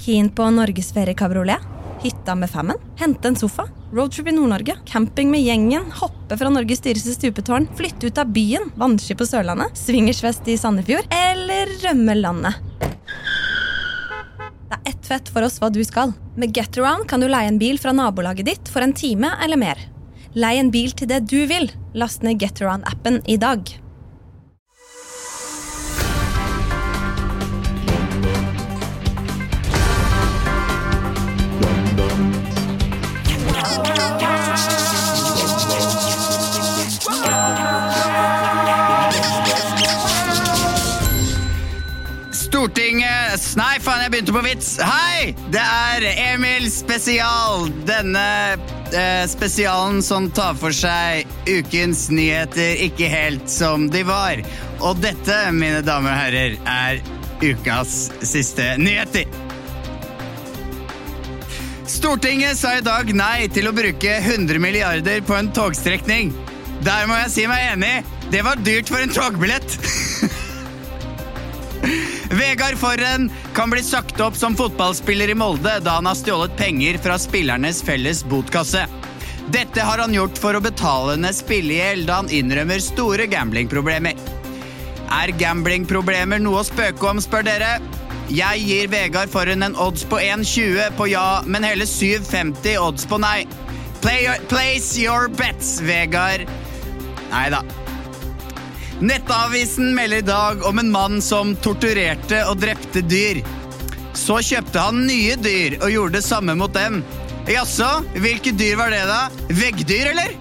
Keen på norgesferiekabriolet? Hytta med femmen? Hente en sofa? Roadtrip i Nord-Norge? Camping med gjengen? Hoppe fra Norges dyreste stupetårn? Flytte ut av byen? Vannski på Sørlandet? Swingersfest i Sandefjord? Eller rømme landet? Det er ett fett for oss hva du skal. Med Getaround kan du leie en bil fra nabolaget ditt for en time eller mer. Lei en bil til det du vil. Last ned Getaround-appen i dag. På vits. Hei! Det er Emil spesial. Denne eh, spesialen som tar for seg ukens nyheter ikke helt som de var. Og dette, mine damer og herrer, er ukas siste nyheter. Stortinget sa i dag nei til å bruke 100 milliarder på en togstrekning. Der må jeg si meg enig. Det var dyrt for en togbillett. Vegard Forren kan bli sagt opp som fotballspiller i Molde da han har stjålet penger fra spillernes felles botkasse. Dette har han gjort for å betale ned spillegjeld da han innrømmer store gamblingproblemer. Er gamblingproblemer noe å spøke om, spør dere? Jeg gir Vegard Forren en odds på 1,20 på ja, men hele 7,50 odds på nei. Play place your bets, Vegard. Nei da. Nettavisen melder i dag om en mann som torturerte og drepte dyr. Så kjøpte han nye dyr og gjorde det samme mot dem. Jaså, hvilke dyr var det, da? Veggdyr, eller?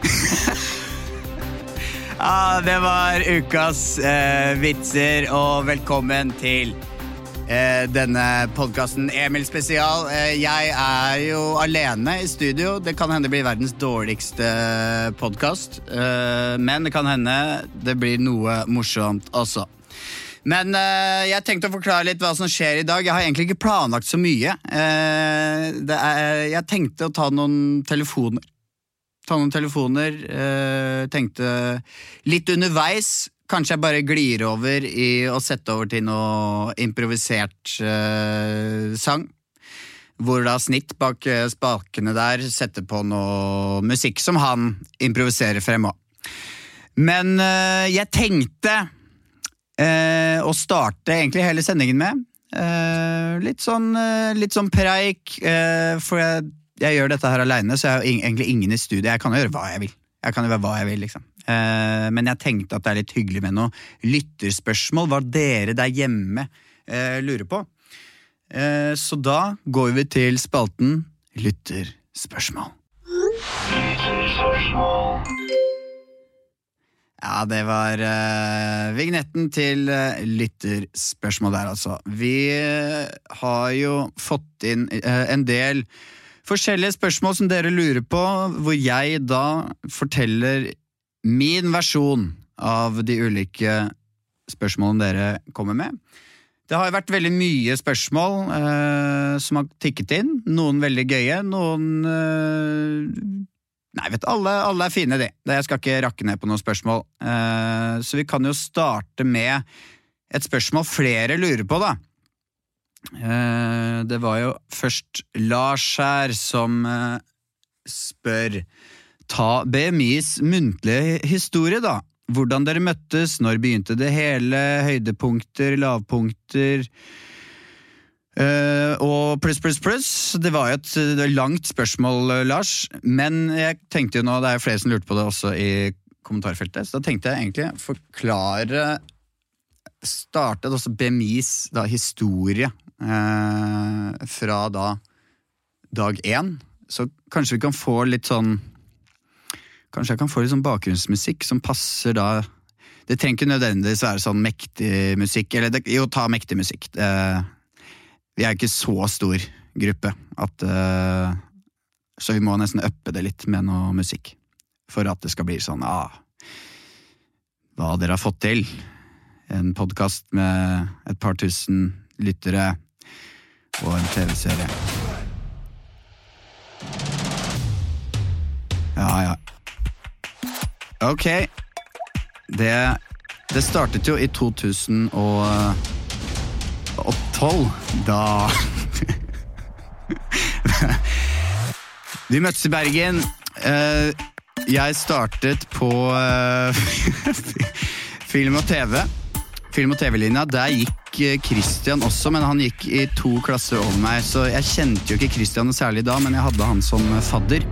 ja, det var ukas eh, vitser, og velkommen til eh, denne podkasten Emil spesial. Eh, jeg er jo alene i studio. Det kan hende det blir verdens dårligste podkast. Eh, men det kan hende det blir noe morsomt også. Men eh, jeg tenkte å forklare litt hva som skjer i dag. Jeg har egentlig ikke planlagt så mye. Uh, er, jeg tenkte å ta noen telefoner. Ta noen telefoner. Uh, tenkte litt underveis Kanskje jeg bare glir over i å sette over til noe improvisert uh, sang. Hvor da Snitt bak eh, spakene der setter på noe musikk som han improviserer frem òg. Men uh, jeg tenkte uh, å starte egentlig hele sendingen med litt, sånn, litt sånn preik, for jeg, jeg gjør dette her aleine, så jeg har egentlig ingen i studiet. Jeg kan jo gjøre hva jeg vil. Jeg kan jo være hva jeg vil, liksom. Eh, men jeg tenkte at det er litt hyggelig med noe lytterspørsmål, hva dere der hjemme eh, lurer på. Eh, så da går vi til spalten Lytterspørsmål. Ja, det var eh, vignetten til eh, lytterspørsmål der, altså. Vi eh, har jo fått inn eh, en del forskjellige spørsmål som dere lurer på, hvor jeg da forteller min versjon av de ulike spørsmålene dere kommer med. Det har vært veldig mye spørsmål eh, som har tikket inn. Noen veldig gøye, noen eh, Nei, vet alle, alle er fine, de. Jeg skal ikke rakke ned på noen spørsmål. Eh, så vi kan jo starte med et spørsmål flere lurer på, da. Eh, det var jo først Lars her som eh, spør Ta BMIs muntlige historie, da. Hvordan dere møttes, når begynte det hele, høydepunkter, lavpunkter uh, og pluss, pluss, pluss. Det var jo et langt spørsmål, eh, Lars. Men jeg tenkte jo nå, det er flere som lurte på det også i kommentarfeltet, så da tenkte jeg egentlig forklare Startet også BMIs da, historie eh, fra da dag én. Så kanskje vi kan få litt sånn Kanskje jeg kan få litt sånn bakgrunnsmusikk som passer da Det trenger ikke nødvendigvis være sånn mektig musikk. Eller det, jo, ta mektig musikk. Det, vi er ikke så stor gruppe at uh, Så vi må nesten uppe det litt med noe musikk. For at det skal bli sånn ah, Hva dere har fått til. En podkast med et par tusen lyttere og en TV-serie. Ja, ja. Ok. Det, det startet jo i 2012, da Vi møttes i Bergen. Eh, Jeg startet på eh, film og TV. Film- og TV-linja. Der gikk eh, Christian også, men han gikk i to klasser over meg. Så jeg kjente jo ikke Christian særlig da, men jeg hadde han som fadder.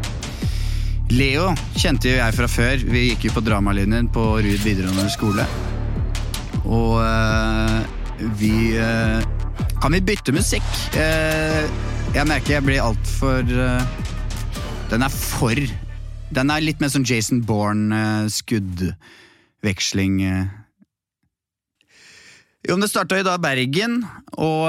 Leo kjente jo jeg fra før. Vi gikk jo på dramalinjen på Ruud videregående skole. Og eh, vi eh, Kan vi bytte musikk? Uh, jeg merker jeg blir altfor uh, Den er for Den er litt mer sånn Jason Bourne-skuddveksling. jo, men det starta jo da Bergen, og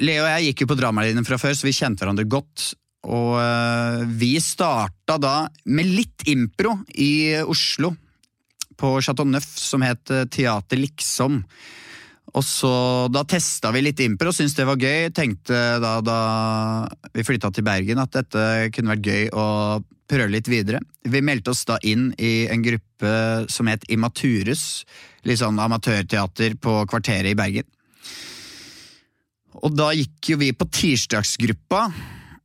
Leo og jeg gikk jo på dramalinjen fra før, så vi kjente hverandre godt. Og eh, vi starta da med litt impro i Oslo, på Chateau Neuf, som het eh, Teater Liksom. Og så Da testa vi litt impro, syntes det var gøy. Tenkte da, da vi flytta til Bergen at dette kunne vært gøy å prøve litt videre. Vi meldte oss da inn i en gruppe som het Immaturus. Litt sånn amatørteater på Kvarteret i Bergen. Og da gikk jo vi på tirsdagsgruppa,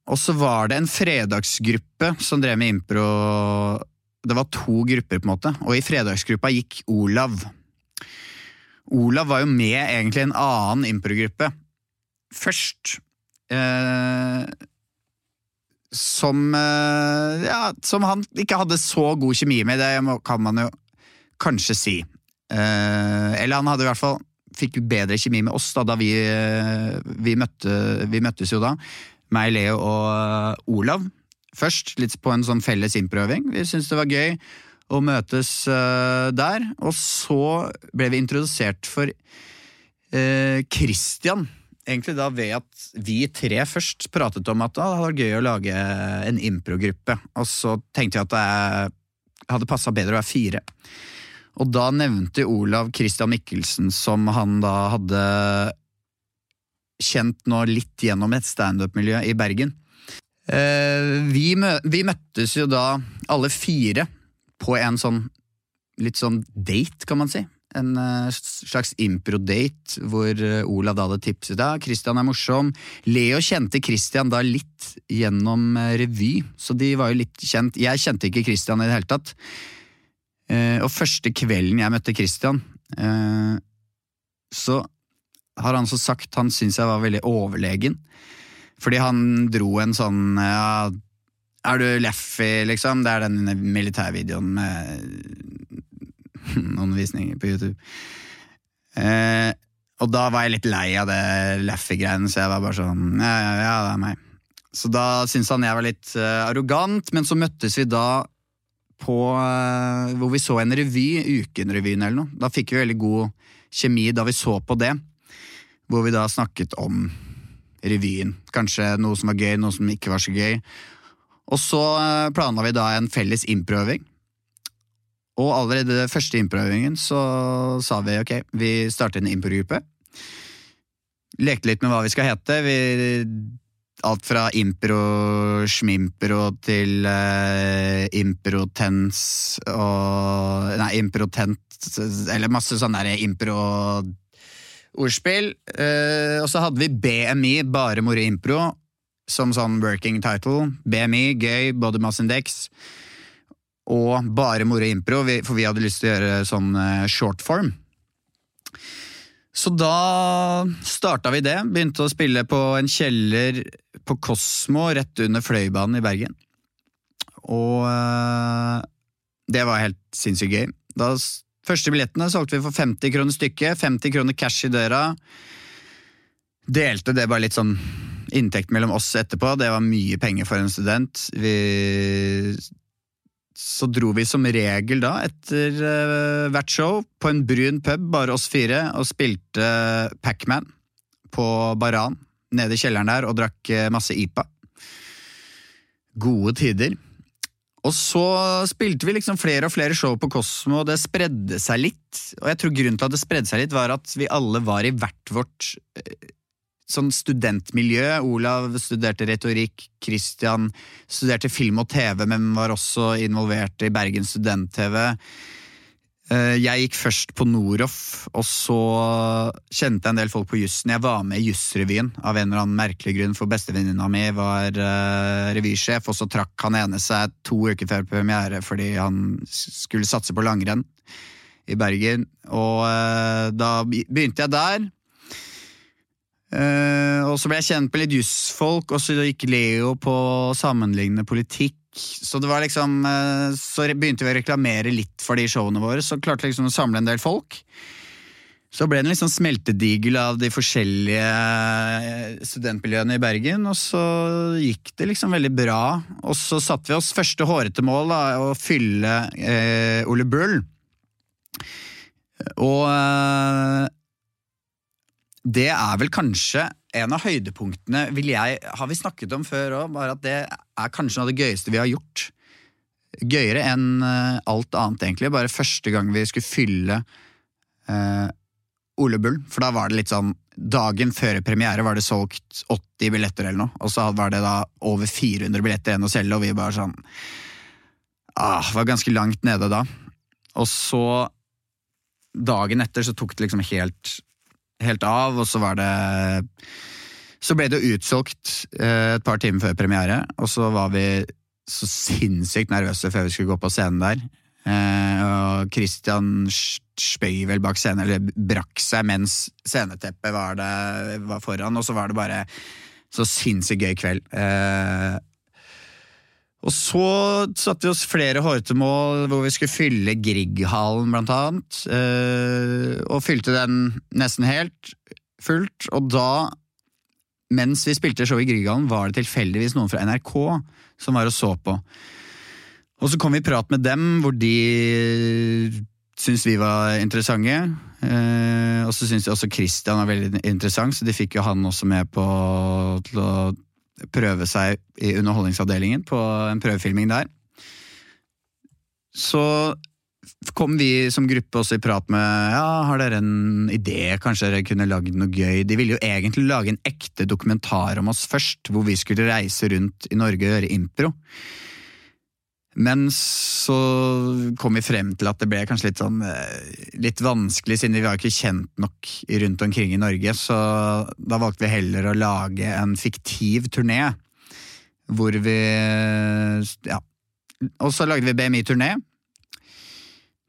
og så var det en fredagsgruppe som drev med impro. Det var to grupper, på en måte, og i fredagsgruppa gikk Olav. Olav var jo med egentlig en annen improgruppe først. Eh, som eh, Ja, som han ikke hadde så god kjemi med, det kan man jo kanskje si. Eh, eller han hadde i hvert fall fikk bedre kjemi med oss da, da vi, eh, vi, møtte, vi møttes jo da. Meg, Leo og Olav. Først litt på en sånn felles innprøving. Vi syntes det var gøy å møtes uh, der. Og så ble vi introdusert for uh, Christian. Egentlig da ved at vi tre først pratet om at ah, det hadde vært gøy å lage en improgruppe. Og så tenkte vi at det hadde passa bedre å være fire. Og da nevnte Olav Christian Mikkelsen, som han da hadde kjent nå litt gjennom et standup-miljø i Bergen. Eh, vi, mø vi møttes jo da alle fire på en sånn litt sånn date, kan man si. En eh, slags impro-date hvor eh, Olav da hadde tipset deg, Christian er morsom. Leo kjente Christian da litt gjennom revy, så de var jo litt kjent. Jeg kjente ikke Christian i det hele tatt. Og første kvelden jeg møtte Christian, så har han så sagt han syntes jeg var veldig overlegen. Fordi han dro en sånn ja, Er du Leffy, liksom? Det er den militærvideoen med noen visninger på YouTube. Eh, og da var jeg litt lei av det Leffy-greiene, så jeg var bare sånn ja, ja, ja, det er meg. Så da syntes han jeg var litt uh, arrogant, men så møttes vi da på uh, Hvor vi så en revy, Ukenrevyen eller noe. Da fikk vi veldig god kjemi da vi så på det. Hvor vi da snakket om revyen. Kanskje noe som var gøy, noe som ikke var så gøy. Og så eh, planla vi da en felles improøving. Og allerede den første improøvingen så sa vi ok, vi starter en improgruppe. Lekte litt med hva vi skal hete. Vi, alt fra impro, schmimpro til uh, improtens og Nei, improtent Eller masse sånne der impro-ordspill. Uh, og så hadde vi BMI, Bare moro impro, som sånn working title. BMI, gøy, body mass index. Og bare moro impro, for vi hadde lyst til å gjøre sånn eh, short form. Så da starta vi det. Begynte å spille på en kjeller på Kosmo rett under Fløibanen i Bergen. Og eh, det var helt sinnssykt gøy. Da første billettene solgte vi for 50 kroner stykket. 50 kroner cash i døra. Delte det bare litt sånn inntekt mellom oss etterpå. Det var mye penger for en student. Vi så dro vi som regel da, etter uh, hvert show, på en brun pub, bare oss fire, og spilte Pacman på Baran, nede i kjelleren der, og drakk eh, masse IPA. Gode tider. Og så spilte vi liksom flere og flere show på Kosmo, og det spredde seg litt. Og jeg tror grunnen til at det spredde seg litt, var at vi alle var i hvert vårt eh, sånn studentmiljø. Olav studerte retorikk, Christian studerte film og TV, men var også involvert i Bergen student-TV. Eh, jeg gikk først på Noroff, og så kjente jeg en del folk på jussen. Jeg var med i Jussrevyen av en eller annen merkelig grunn, for bestevenninna mi var uh, revysjef, og så trakk han ene seg to uker før premiere fordi han skulle satse på langrenn i Bergen. Og uh, da begynte jeg der. Uh, og så ble jeg kjent med litt jussfolk, og så gikk Leo på sammenlignende politikk så det var liksom eh, Så begynte vi å reklamere litt for de showene våre, så klarte vi liksom å samle en del folk. Så ble det en liksom smeltedigel av de forskjellige eh, studentmiljøene i Bergen, og så gikk det liksom veldig bra. Og så satte vi oss første hårete mål, da, å fylle eh, Ole Bull. Og eh, det er vel kanskje en av høydepunktene vil jeg, har vi snakket om før òg, bare at det er kanskje noe av det gøyeste vi har gjort. Gøyere enn uh, alt annet, egentlig. Bare første gang vi skulle fylle eh, Ole Bull. For da var det litt sånn Dagen før premiere var det solgt 80 billetter eller noe, og så var det da over 400 billetter igjen å selge, og vi bare sånn ah, Var ganske langt nede da. Og så Dagen etter så tok det liksom helt helt av, og så var det Så ble det utsolgt eh, et par timer før premiere, og så var vi så sinnssykt nervøse før vi skulle gå på scenen der. Eh, og Christian spøy vel bak scenen, eller brakk seg mens sceneteppet var, det, var foran, og så var det bare så sinnssykt gøy kveld. Og så satte vi oss flere hårete hvor vi skulle fylle Grieghallen, blant annet. Eh, og fylte den nesten helt fullt. Og da, mens vi spilte show i Grieghallen, var det tilfeldigvis noen fra NRK som var og så på. Og så kom vi i prat med dem, hvor de syntes vi var interessante. Eh, og så syntes også Christian var veldig interessant, så de fikk jo han også med på til å prøve seg i Underholdningsavdelingen på en prøvefilming der. Så kom vi som gruppe også i prat med ja, har dere en idé, kanskje dere kunne lagd noe gøy. De ville jo egentlig lage en ekte dokumentar om oss først, hvor vi skulle reise rundt i Norge og gjøre impro. Men så kom vi frem til at det ble kanskje litt sånn eh, litt vanskelig, siden vi var ikke kjent nok rundt omkring i Norge. Så da valgte vi heller å lage en fiktiv turné. Hvor vi Ja. Og så lagde vi BMI-turné.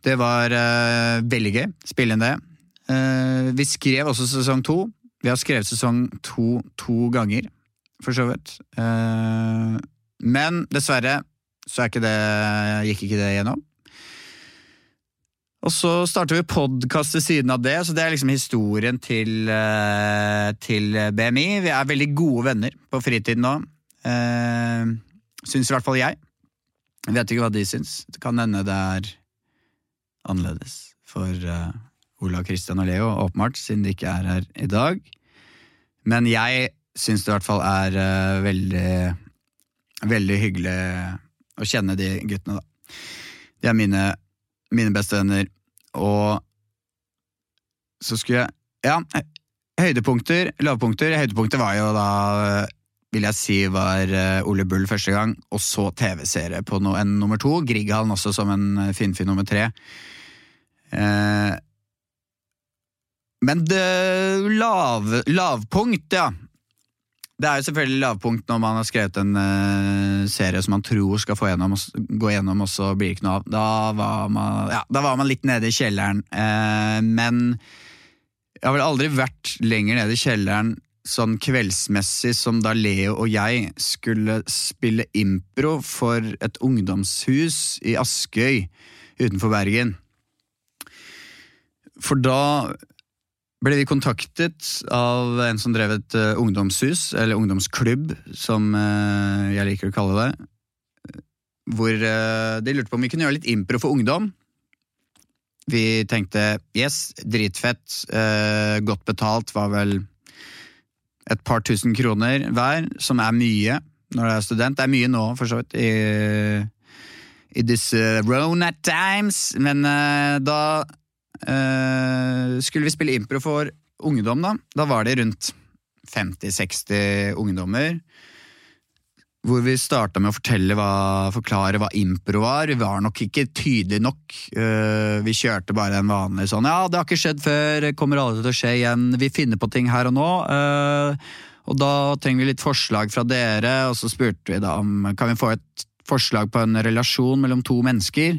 Det var uh, veldig gøy. Spille inn det. Uh, vi skrev også sesong to. Vi har skrevet sesong to to ganger, for så vidt. Uh, men dessverre så ikke det, gikk ikke det gjennom. Og så starter vi podkast ved siden av det, så det er liksom historien til, eh, til BMI. Vi er veldig gode venner på fritiden nå. Eh, syns i hvert fall jeg. Jeg vet ikke hva de syns. Det kan hende det er annerledes for uh, Ola, Christian og Leo, åpenbart, siden de ikke er her i dag. Men jeg syns det i hvert fall er uh, veldig, veldig hyggelig å kjenne de guttene, da. De er mine, mine bestevenner. Og så skulle jeg Ja, høydepunkter, lavpunkter. Høydepunktet var jo da vil jeg si var eh, Ole Bull første gang, og så TV-serie på no, en nummer to. Grieghallen også som en eh, finfin nummer tre. Eh, men det lav, lavpunkt, ja. Det er jo selvfølgelig lavpunkt når man har skrevet en uh, serie som man tror skal gjennom, gå gjennom, og så blir det ikke noe av. Da var man, ja, da var man litt nede i kjelleren. Uh, men jeg har vel aldri vært lenger nede i kjelleren sånn kveldsmessig som da Leo og jeg skulle spille impro for et ungdomshus i Askøy utenfor Bergen. For da ble vi kontaktet av en som drev et uh, ungdomshus, eller ungdomsklubb, som uh, jeg liker å kalle det. Hvor uh, de lurte på om vi kunne gjøre litt impro for ungdom. Vi tenkte yes, dritfett, godt betalt, var vel et par tusen kroner hver, som er mye når du er student. Det er mye nå, for så vidt, i, i disse Rona times, men da Uh, skulle vi spille impro for ungdom, da, da var det rundt 50-60 ungdommer. hvor vi starta med å fortelle hva, forklare hva impro var. Vi var nok ikke tydelige nok. Uh, vi kjørte bare en vanlig sånn ja, det har ikke skjedd før, kommer aldri til å skje igjen. Vi finner på ting her og nå. Uh, og da trenger vi litt forslag fra dere, og så spurte vi da om kan vi få et forslag på en relasjon mellom to mennesker.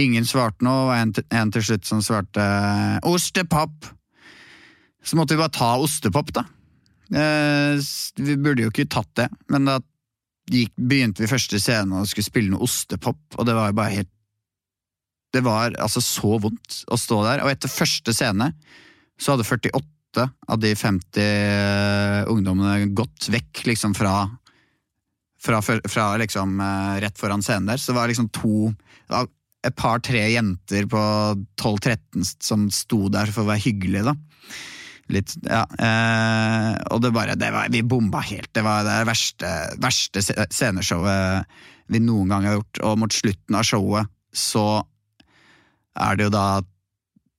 Ingen svarte noe, og en, til slutt som svarte ostepop. Så måtte vi bare ta ostepop, da. Eh, vi burde jo ikke tatt det, men da gikk, begynte vi første scene og skulle spille noe ostepop, og det var jo bare helt Det var altså så vondt å stå der, og etter første scene så hadde 48 av de 50 eh, ungdommene gått vekk liksom fra fra, fra liksom eh, rett foran scenen der, så det var liksom to et par-tre jenter på 12-13 som sto der for å være hyggelige, da. Litt, ja. Eh, og det bare det var, Vi bomba helt. Det var det verste, verste sceneshowet vi noen gang har gjort. Og mot slutten av showet så er det jo da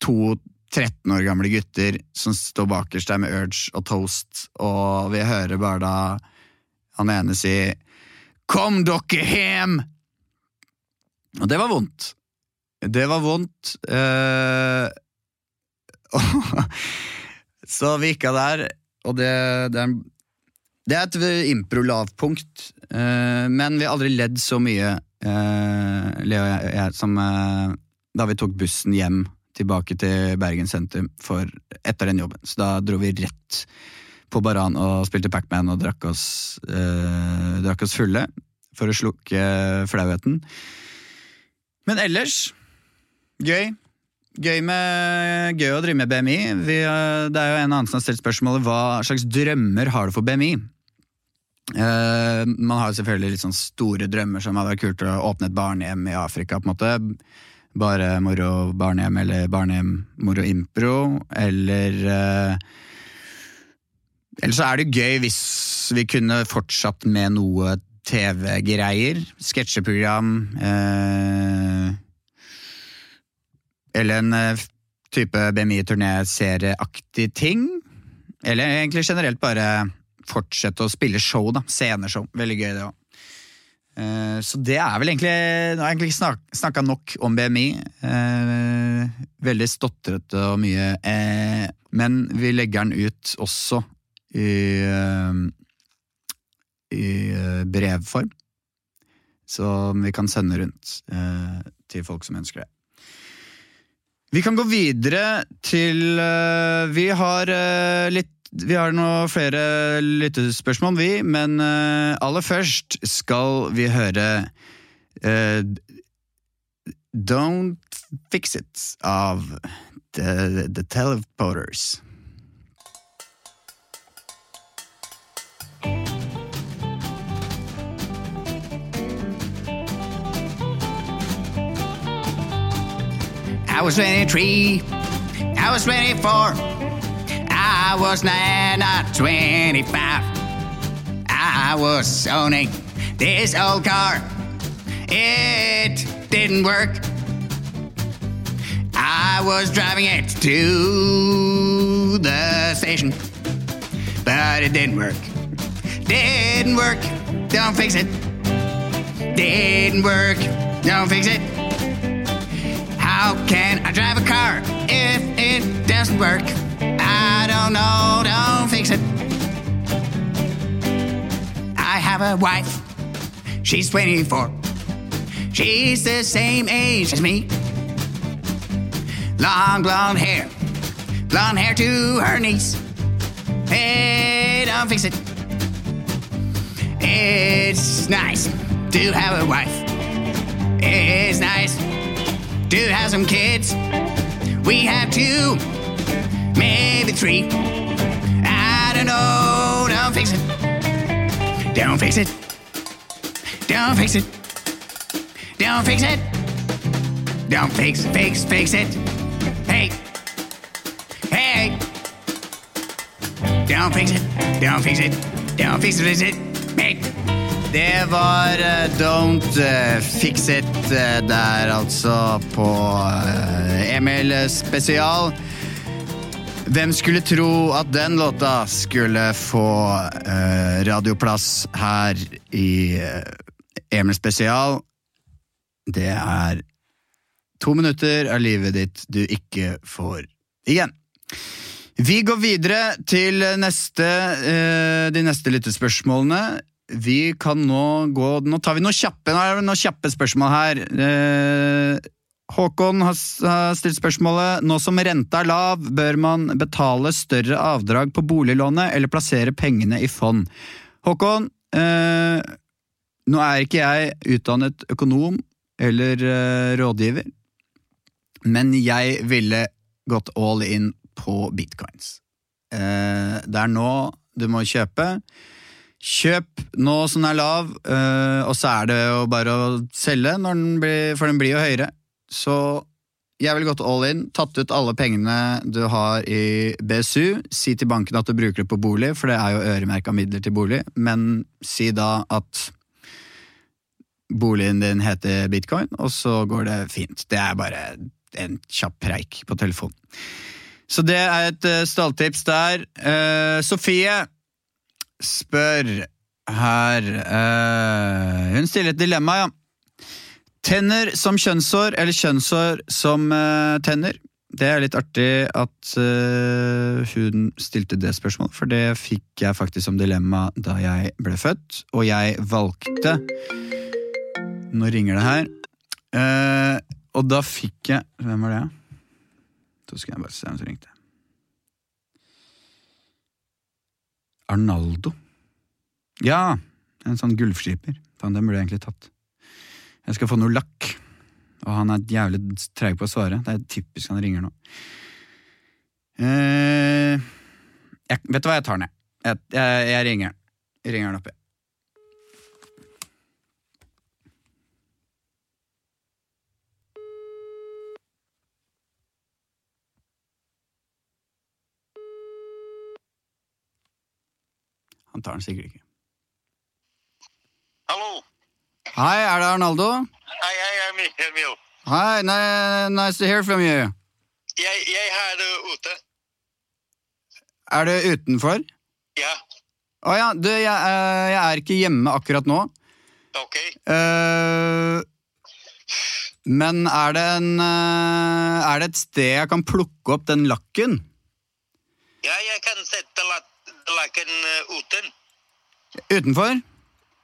to 13 år gamle gutter som står bakerst der med Urge og Toast, og vi hører bare da han ene si Kom dere hjem! Og det var vondt. Det var vondt. Eh, Så vi gikk der, og det, det, det er et impro-lavpunkt. Uh, men vi har aldri ledd så mye, uh, Leo og jeg, som uh, da vi tok bussen hjem tilbake til Bergen sentrum for, etter den jobben. Så da dro vi rett på Baran og spilte Pacman og drakk oss, drakk oss fulle for å slukke flauheten. Men ellers gøy. Gøy, med, gøy, å drive med BMI. Vi, det er jo en annen som har stilt spørsmålet hva slags drømmer har du for BMI? Uh, eh, man har jo selvfølgelig litt sånn store drømmer som hadde vært kult å åpne et barnehjem i Afrika. på en måte. Bare moro barnehjem eller barnehjem moro impro. Eller uh, Eller så er det gøy hvis vi kunne fortsatt med noe TV-greier. Sketsjeprogram. Uh, eller en eh, type BMI-turné-serieaktig ting. Eller egentlig generelt bare fortsette å spille show, da. Sceneshow. Veldig gøy, det òg. Eh, så det er vel egentlig Nå har jeg egentlig snak, snakka nok om BMI. Eh, veldig stotrete og mye. Men vi legger den ut også i, i brevform. Som vi kan sende rundt til folk som ønsker det. Vi kan gå videre til uh, Vi har uh, litt vi har nå flere lyttespørsmål, vi, men uh, aller først skal vi høre Don't Fix It av The, the Teleporters. I was 23. I was 24. I was nine, not 25. I was owning this old car. It didn't work. I was driving it to the station, but it didn't work. Didn't work. Don't fix it. Didn't work. Don't fix it. How can I drive a car if it doesn't work? I don't know, don't fix it. I have a wife, she's 24. She's the same age as me. Long blonde hair, blonde hair to her knees. Hey, don't fix it. It's nice to have a wife. It's nice to have some kids. We have two, maybe three. I don't know. Don't fix it. Don't fix it. Don't fix it. Don't fix it. Don't fix, fix, fix it. Hey. Hey. Don't fix it. Don't fix it. Don't fix it. Fix it. Det var uh, Don't uh, Fix It uh, der, altså, på Emil spesial. Hvem skulle tro at den låta skulle få radioplass her i Emil Spesial? Det er to minutter av livet ditt du ikke får igjen. Vi går videre til neste, de neste lyttespørsmålene. Vi kan nå gå Nå tar vi noen kjappe, noen kjappe spørsmål her. Eh, Håkon har stilt spørsmålet Nå som renta er lav, bør man betale større avdrag på boliglånet eller plassere pengene i fond? Håkon, eh, nå er ikke jeg utdannet økonom eller eh, rådgiver, men jeg ville gått all in på bitcoins. Eh, det er nå du må kjøpe. Kjøp nå som den er lav, eh, og så er det jo bare å selge, den blir, for den blir jo høyere. Så jeg ville gått all in, tatt ut alle pengene du har i BSU, si til banken at du bruker det på bolig, for det er jo øremerka midler til bolig, men si da at boligen din heter bitcoin, og så går det fint. Det er bare en kjapp preik på telefonen. Så det er et eh, stalltips der. Eh, Sofie spør her uh, Hun stiller et dilemma, ja. Tenner som kjønnshår eller kjønnshår som uh, tenner? Det er litt artig at uh, hun stilte det spørsmålet, for det fikk jeg faktisk som dilemma da jeg ble født, og jeg valgte Nå ringer det her. Og da fikk jeg Hvem var det? Så skal jeg bare se hvem som ringte. Arnaldo. Ja, en sånn gulvskiper. Faen, den burde jeg egentlig tatt. Jeg skal få noe lakk, og han er jævlig treig på å svare. Det er typisk han ringer nå. Eh, jeg, vet du hva, jeg tar den, jeg. Jeg, jeg, ringer. Jeg ringer den opp, jeg. Han tar den sikkert ikke. Hallo. Hei, er det Arnaldo? Hei, hei, er Emil. Hei, ni- nice to hear from you. Jeg, jeg er uh, ute. Er du utenfor? Ja, Å ja, du, jeg, eh, jeg er ikke hjemme akkurat nå. ok. Uh, men er det en eh, Er det et sted jeg kan plukke opp den lakken? Ja, jeg kan sette la- laken uten. Utenfor?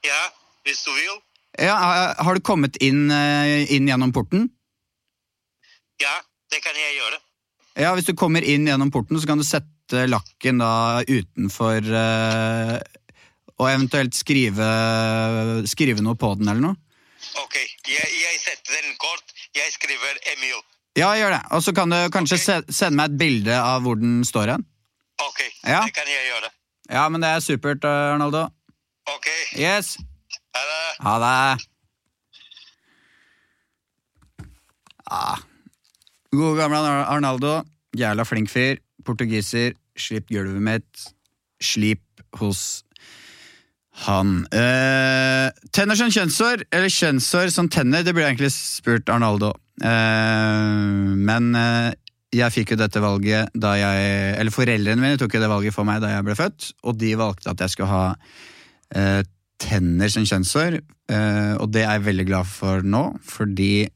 Ja, hvis du vil. Ja, har- har du kommet inn, eh, inn gjennom porten? Ja, det kan jeg gjøre. Ja, hvis du kommer inn gjennom porten, så kan du sette lakken da utenfor eh, Og eventuelt skrive, skrive noe på den eller noe. Ok, jeg, jeg setter den kort. Jeg skriver Emil. Ja, gjør det. Og så kan du kanskje okay. se, sende meg et bilde av hvor den står hen. Ok, Ja. det kan jeg gjøre. Ja, men det er supert, Arnoldo. Arnaldo. Ok, Yes. ha det. Ha det. Ah. God gamle Arnaldo. Jævla flink fyr. Portugiser. Slipp gulvet mitt. Slip hos han. Eh, tenner som kjønnshår, eller kjønnshår som tenner, det burde jeg egentlig spurt Arnaldo. Eh, men eh, jeg fikk jo dette valget da jeg Eller foreldrene mine tok jo det valget for meg da jeg ble født, og de valgte at jeg skulle ha eh, tenner som kjønnshår, eh, og det er jeg veldig glad for nå, fordi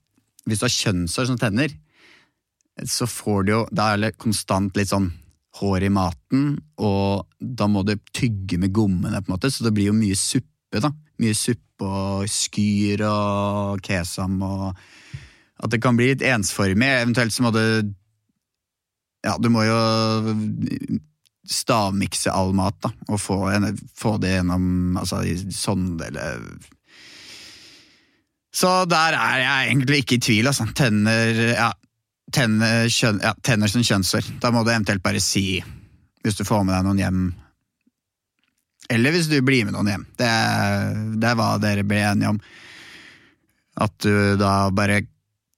hvis du har kjønnshår som tenner, så får du jo Da er det konstant litt sånn hår i maten, og da må du tygge med gommene, på en måte, så det blir jo mye suppe, da. Mye suppe og skyr og kesam og At det kan bli litt ensformig. Eventuelt så må du Ja, du må jo stavmikse all mat, da, og få, få det gjennom altså, i sonde eller Så der er jeg egentlig ikke i tvil, altså. Tenner ja, tenner, kjøn, ja, tenner som kjønnshår. Da må du eventuelt bare si, hvis du får med deg noen hjem Eller hvis du blir med noen hjem. Det, det er hva dere ble enige om. At du da bare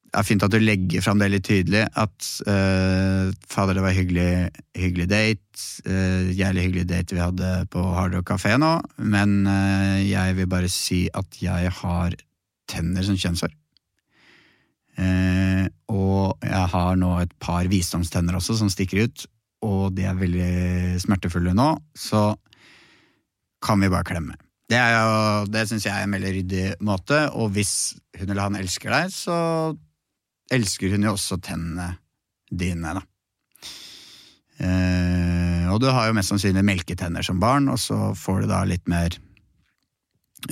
det er fint at du legger fram det litt tydelig, at uh, fader, det var hyggelig, hyggelig date, uh, jævlig hyggelig date vi hadde på Hard Rock Café nå, men uh, jeg vil bare si at jeg har tenner som kjønnshår. Uh, og jeg har nå et par visdomstenner også som stikker ut, og de er veldig smertefulle nå, så kan vi bare klemme. Det, er det syns jeg er en veldig ryddig måte, og hvis hun eller han elsker deg, så elsker hun jo også tennene dine, da. Eh, og du har jo mest sannsynlig melketenner som barn, og så får du da litt mer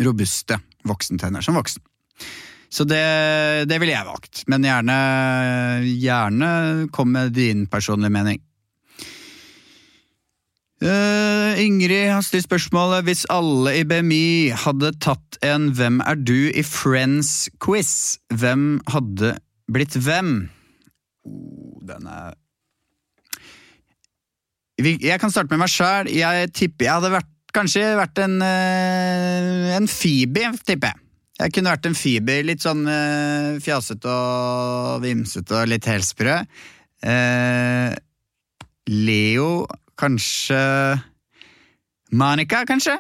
robuste voksentenner som voksen. Så det, det ville jeg valgt, men gjerne, gjerne kom med din personlige mening. Uh, Ingrid har stilt spørsmålet hvis alle i BMI hadde tatt en Hvem er du i Friends-quiz, hvem hadde blitt hvem? Oh, den er Jeg kan starte med meg sjæl. Jeg tipper jeg hadde vært, kanskje vært en, eh, en Phoebe, tipper jeg. Jeg kunne vært en Phoebe, litt sånn eh, fjasete og vimsete og litt helsprø. Eh, Leo, kanskje Monica, kanskje?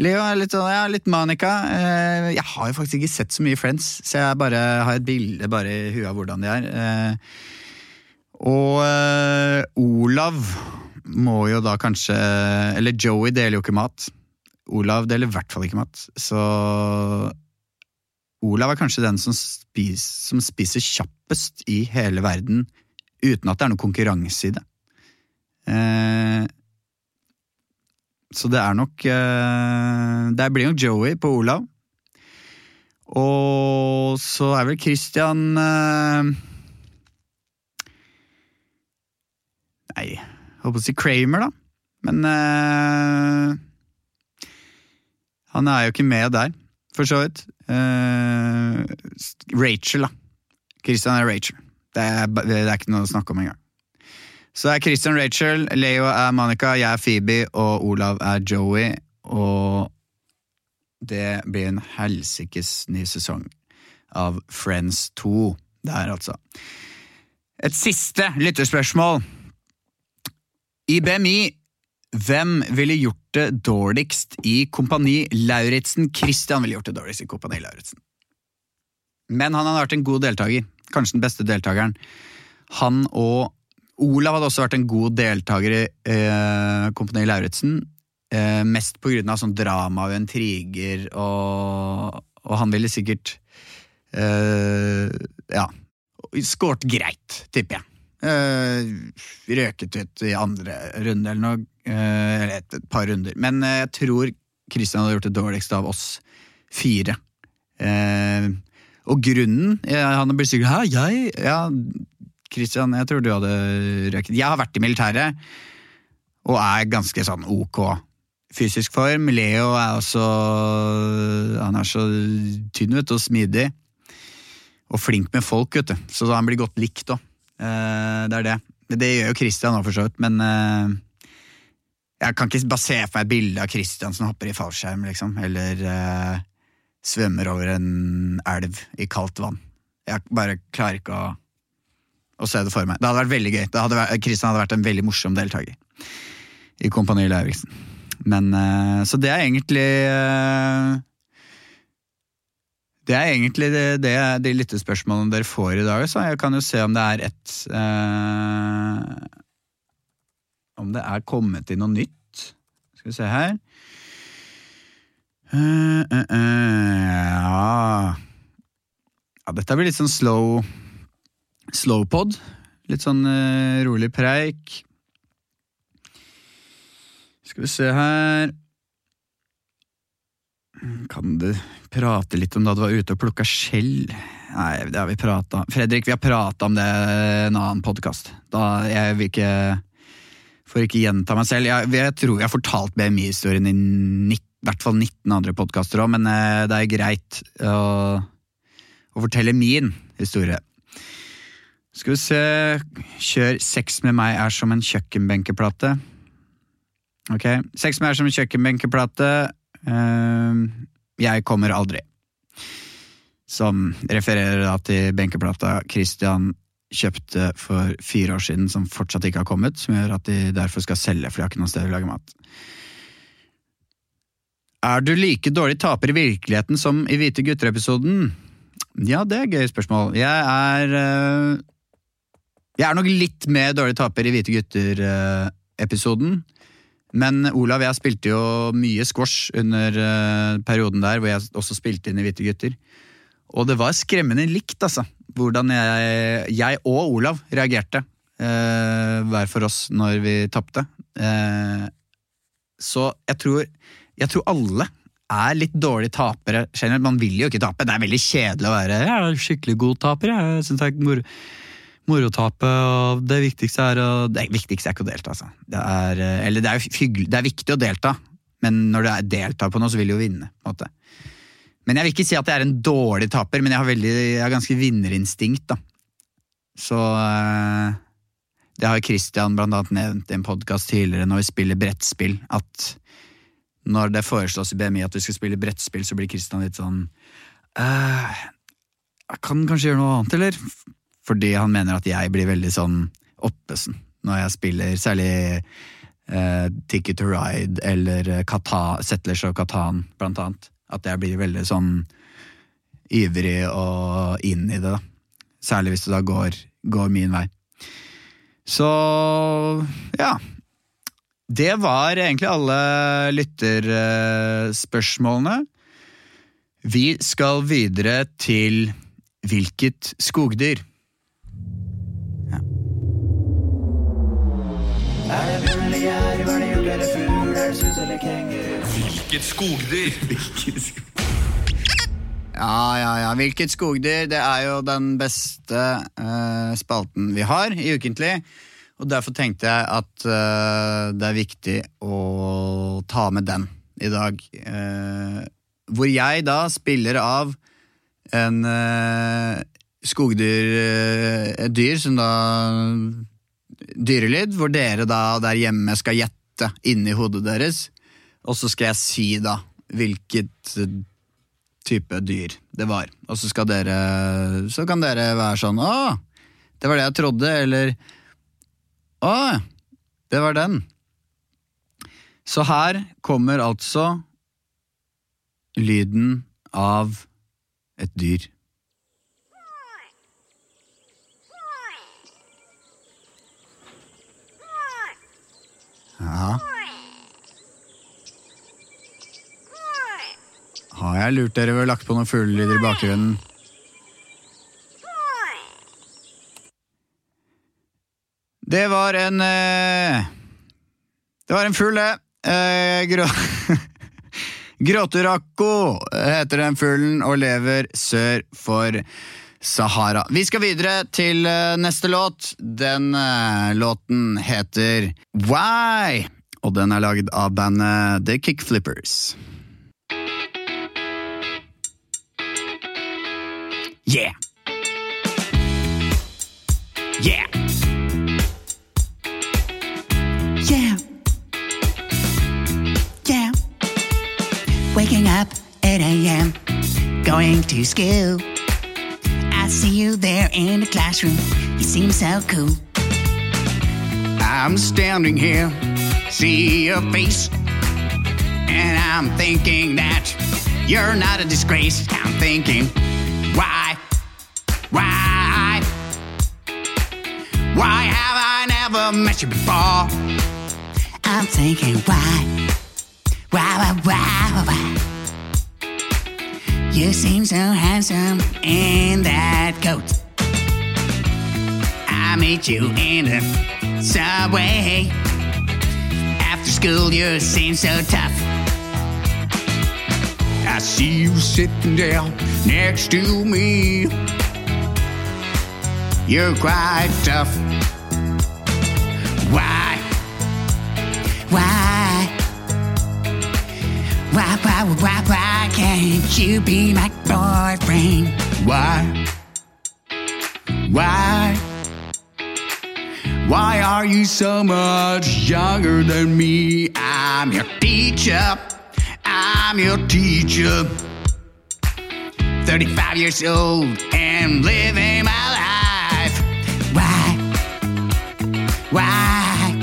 Leo er litt sånn, ja, litt Monica. Eh, jeg har jo faktisk ikke sett så mye Friends, så jeg bare har et bilde bare i huet av hvordan de er. Eh, og eh, Olav må jo da kanskje Eller Joey deler jo ikke mat. Olav deler i hvert fall ikke mat. Så Olav er kanskje den som, spiser, som spiser kjappest i hele verden uten at det er noe konkurranse i det. Eh, så det er nok eh, Det blir nok Joey på Olav. Og så er vel Christian eh, Nei, jeg holdt på å si Kramer, da. Men uh, han er jo ikke med der, for så vidt. Uh, Rachel, da. Christian er Rachel. Det er, det er ikke noe å snakke om engang. Så det er Christian Rachel, Leo er Monica, jeg er Phoebe, og Olav er Joey. Og det blir en helsikes ny sesong av Friends 2 der, altså. Et siste lytterspørsmål. I BMI, hvem ville gjort det dårligst i Kompani Lauritzen? Christian ville gjort det dårligst i Kompani Lauritzen. Men han hadde vært en god deltaker. Kanskje den beste deltakeren. Han og Olav hadde også vært en god deltaker i eh, Kompani Lauritzen. Eh, mest på grunn av sånn drama og intriger, og, og han ville sikkert eh, Ja. Skåret greit, tipper jeg. Eh, røket ut i andre runde eller noe. eh, eller et, et par runder. Men eh, jeg tror Christian hadde gjort det dårligste av oss fire. Eh, og grunnen Han blir sikkert Hæ, jeg? Ja, Christian, jeg tror du hadde røket. Jeg har vært i militæret og er ganske sånn ok fysisk form. Leo er også Han er så tynn vet og smidig. Og flink med folk, vet du. Så han blir godt likt òg. Eh, det er det. Det gjør jo Christian òg, for så vidt, men eh, jeg kan ikke bare se for meg et bilde av Christian som hopper i fallskjerm, liksom. Eller eh, svømmer over en elv i kaldt vann. Jeg bare klarer ikke å, å se det for meg. Det hadde vært veldig gøy. Hadde vært, Christian hadde vært en veldig morsom deltaker i Kompani Lauritzen. Men eh, Så det er egentlig eh, Det er egentlig det, det, de lyttespørsmålene dere får i dag. Så jeg kan jo se om det er et eh, Om det er kommet inn noe nytt. Skal vi se her. Eh, eh, eh, ja. ja Dette blir litt sånn slow Slowpod. Litt sånn uh, rolig preik. Skal vi se her Kan du prate litt om da du var ute og plukka skjell? Nei, det har vi prata Fredrik, vi har prata om det i en annen podkast. Jeg vil ikke Får ikke gjenta meg selv. Jeg, jeg tror jeg har fortalt BMI-historien i hvert fall 19 andre podkaster òg, men eh, det er greit å, å fortelle min historie. Skal vi se Kjør Sex med meg er som en kjøkkenbenkeplate. Ok. Sex med meg er som en kjøkkenbenkeplate. Uh, jeg kommer aldri. Som refererer da til benkeplata Christian kjøpte for fire år siden, som fortsatt ikke har kommet. Som gjør at de derfor skal selge, for de har ikke noe sted å lage mat. Er du like dårlig taper i virkeligheten som i Hvite gutter-episoden? Ja, det er et gøy spørsmål. Jeg er øh, Jeg er nok litt mer dårlig taper i Hvite gutter-episoden. Men Olav jeg spilte jo mye squash under eh, perioden der hvor jeg også spilte inn i Hvite gutter. Og det var skremmende likt, altså. Hvordan jeg, jeg og Olav reagerte eh, hver for oss når vi tapte. Eh, så jeg tror, jeg tror alle er litt dårlige tapere. Man vil jo ikke tape. Det er veldig kjedelig å være jeg er skikkelig god taper. Jeg synes det er moro, moro å tape, og det viktigste er å Det viktigste er ikke å delta, altså. Det er, eh, eller det er det er viktig å delta, men når du deltar på noe, så vil du jo vinne. på en måte. Men jeg vil ikke si at jeg er en dårlig taper, men jeg har, veldig, jeg har ganske vinnerinstinkt, da. Så eh, Det har Christian blant annet nevnt i en podkast tidligere når vi spiller brettspill, at når det foreslås i BMI at vi skal spille brettspill, så blir Christian litt sånn «Øh, Jeg kan kanskje gjøre noe annet, eller? Fordi han mener at jeg blir veldig sånn oppesen når jeg spiller, særlig eh, Ticket to Ride eller eh, Kata, Settlers og Katan, blant annet. At jeg blir veldig sånn ivrig og inn i det, da. Særlig hvis det da går, går min vei. Så ja. Det var egentlig alle lytterspørsmålene. Vi skal videre til hvilket skogdyr? Hvilket skogdyr? Ja, ja, ja. Hvilket skogdyr? Det er jo den beste uh, spalten vi har i Ukentlig. Og derfor tenkte jeg at uh, det er viktig å ta med den i dag. Uh, hvor jeg da spiller av en skogdyr Et dyr som da Dyrelyd, hvor dere da der hjemme skal gjette inni hodet deres. Og så skal jeg si da hvilket eh, type dyr det var. Og så skal dere Så kan dere være sånn Å, det var det jeg trodde, eller Å, det var den. Så her kommer altså lyden av et dyr. Ja. Har jeg lurt dere ved å lagt på noen fuglelyder i bakgrunnen? Det var en eh, Det var en fugl, det. Eh, grå... Gråturako heter den fuglen og lever sør for Sahara. Vi skal videre til eh, neste låt. Den låten heter Why, og den er lagd av bandet The Kickflippers. Yeah. Yeah. Yeah. Yeah. Waking up 8 a.m. Going to school. I see you there in the classroom. You seem so cool. I'm standing here, see your face, and I'm thinking that you're not a disgrace. I'm thinking, why, why have I never met you before? I'm thinking, why? Why, why, why, why? You seem so handsome in that coat. I meet you in the subway. After school, you seem so tough. I see you sitting down next to me. You're quite tough. Why? Why? Why, why, why, why can't you be my boyfriend? Why? Why? Why are you so much younger than me? I'm your teacher. I'm your teacher. 35 years old and living Why?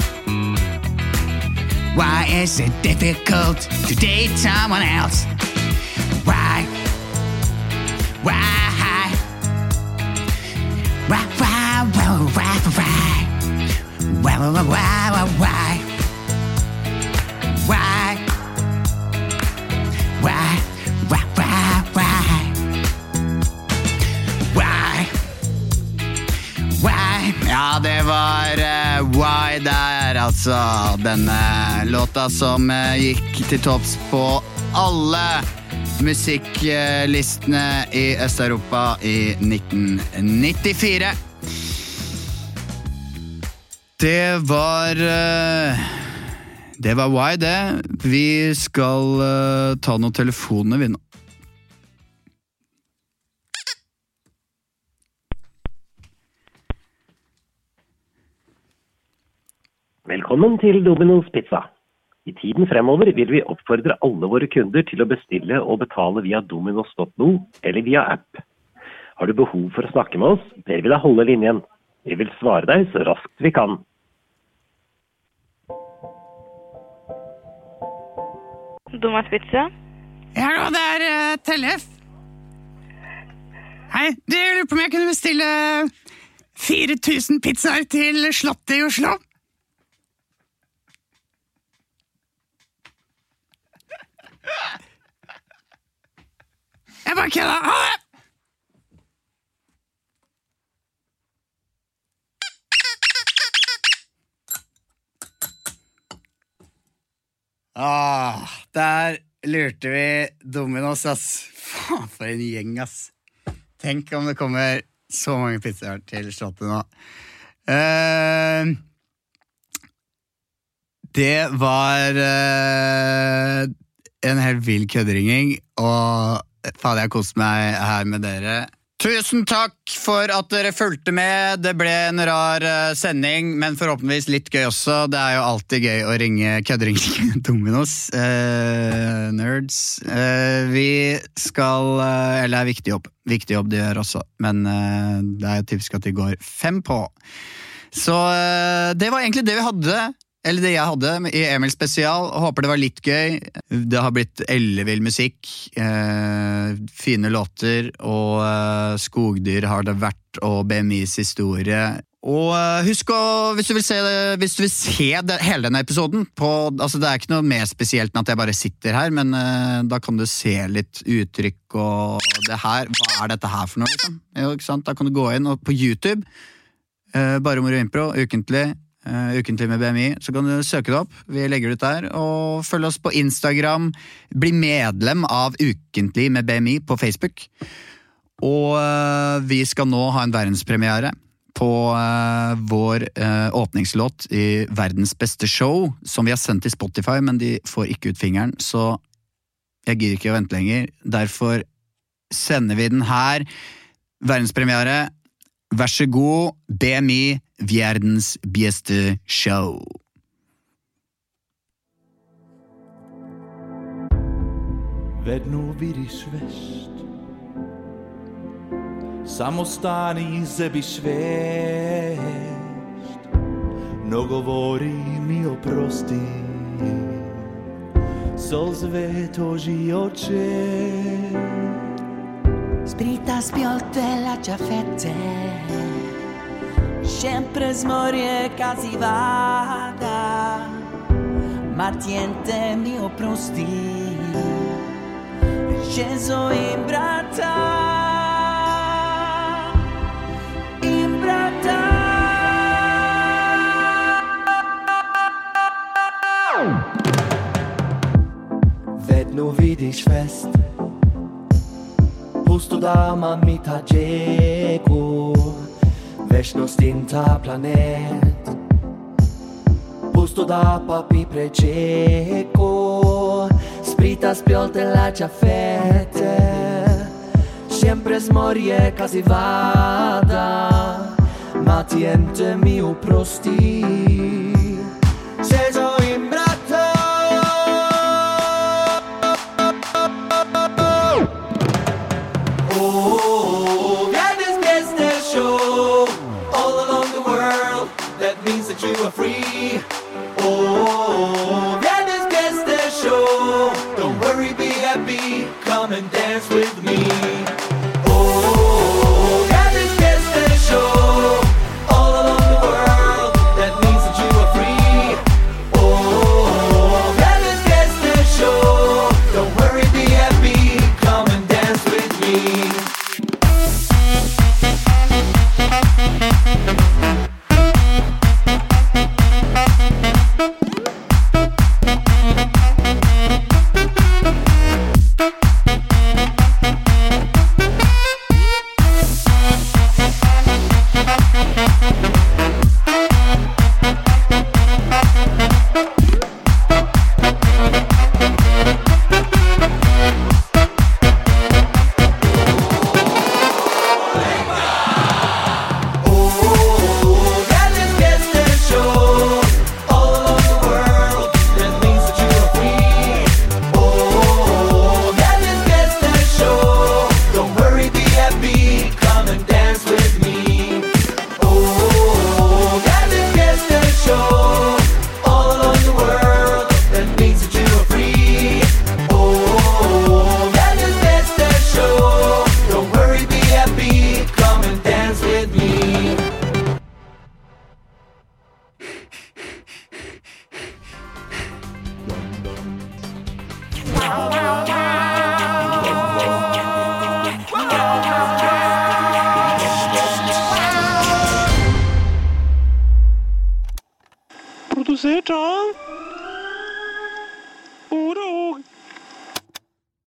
Why is it difficult to date someone else? Why? Why? Why, why, why, why, why? Why, why, why, why, why? Why? Why, why, why? Why? Why? Ja, det var eh, Why der, altså. Denne låta som eh, gikk til topps på alle musikklistene i Øst-Europa i 1994. Det var eh, Det var Why, det. Vi skal eh, ta noen telefoner, vi nå. Velkommen til Domino's Pizza. I tiden fremover vil vi oppfordre alle våre kunder til å bestille og betale via dominos.no eller via app. Har du behov for å snakke med oss, ber vi deg holde linjen. Vi vil svare deg så raskt vi kan. Domas Pizza. Hallo, det er uh, Tellef. Hei, du jeg lurer på om jeg kunne bestille 4000 pizzaer til Slottet i Oslo? Jeg bare kødda. Ha det! Ah, der lurte vi Dominos, ass. Faen, for en gjeng, ass. Tenk om det kommer så mange pizzaer til Slottet nå. Uh, det var eh, en helt vill kødderinging, og faen, jeg koste meg her med dere. Tusen takk for at dere fulgte med. Det ble en rar eh, sending, men forhåpentligvis litt gøy også. Det er jo alltid gøy å ringe kødderinger Dominos. Eh, nerds. Eh, vi skal eh, Eller det er viktig jobb. Viktig jobb de gjør også, men eh, det er jo typisk at de går fem på. Så eh, det var egentlig det vi hadde. Eller det jeg hadde i Emil spesial. Håper det var litt gøy. Det har blitt ellevill musikk. Eh, fine låter. Og eh, skogdyr har det vært, og BMIs historie. Og eh, husk å, hvis du vil se, det, du vil se det, hele denne episoden på, altså Det er ikke noe mer spesielt enn at jeg bare sitter her, men eh, da kan du se litt uttrykk og det her. Hva er dette her for noe, liksom? Jo? Da kan du gå inn og på YouTube. Eh, bare moro impro, ukentlig. Uh, ukentlig med BMI, så kan du søke det opp. Vi legger det ut der. Og følg oss på Instagram. Bli medlem av Ukentlig med BMI på Facebook. Og uh, vi skal nå ha en verdenspremiere på uh, vår åpningslåt i Verdens beste show, som vi har sendt til Spotify, men de får ikke ut fingeren, så jeg gidder ikke å vente lenger. Derfor sender vi den her. Verdenspremiere. Vær så god, BMI, verdens beste show. Vedno vidiš vešt Samostani zebi svešt No govori mi oprosti Solzve toži oče Sbrita spiolte lača fette Sempre zmorje kazivada Ma tiente mio prosti. Sceso in braccia. Nur wie dich fest. Pusto da mamita Pustodamer Mitajeko in ta planet. Pustoda papi precheco Sprita spiolte la ciafete Siempre smorie casi vada. Ma tiente miu prostii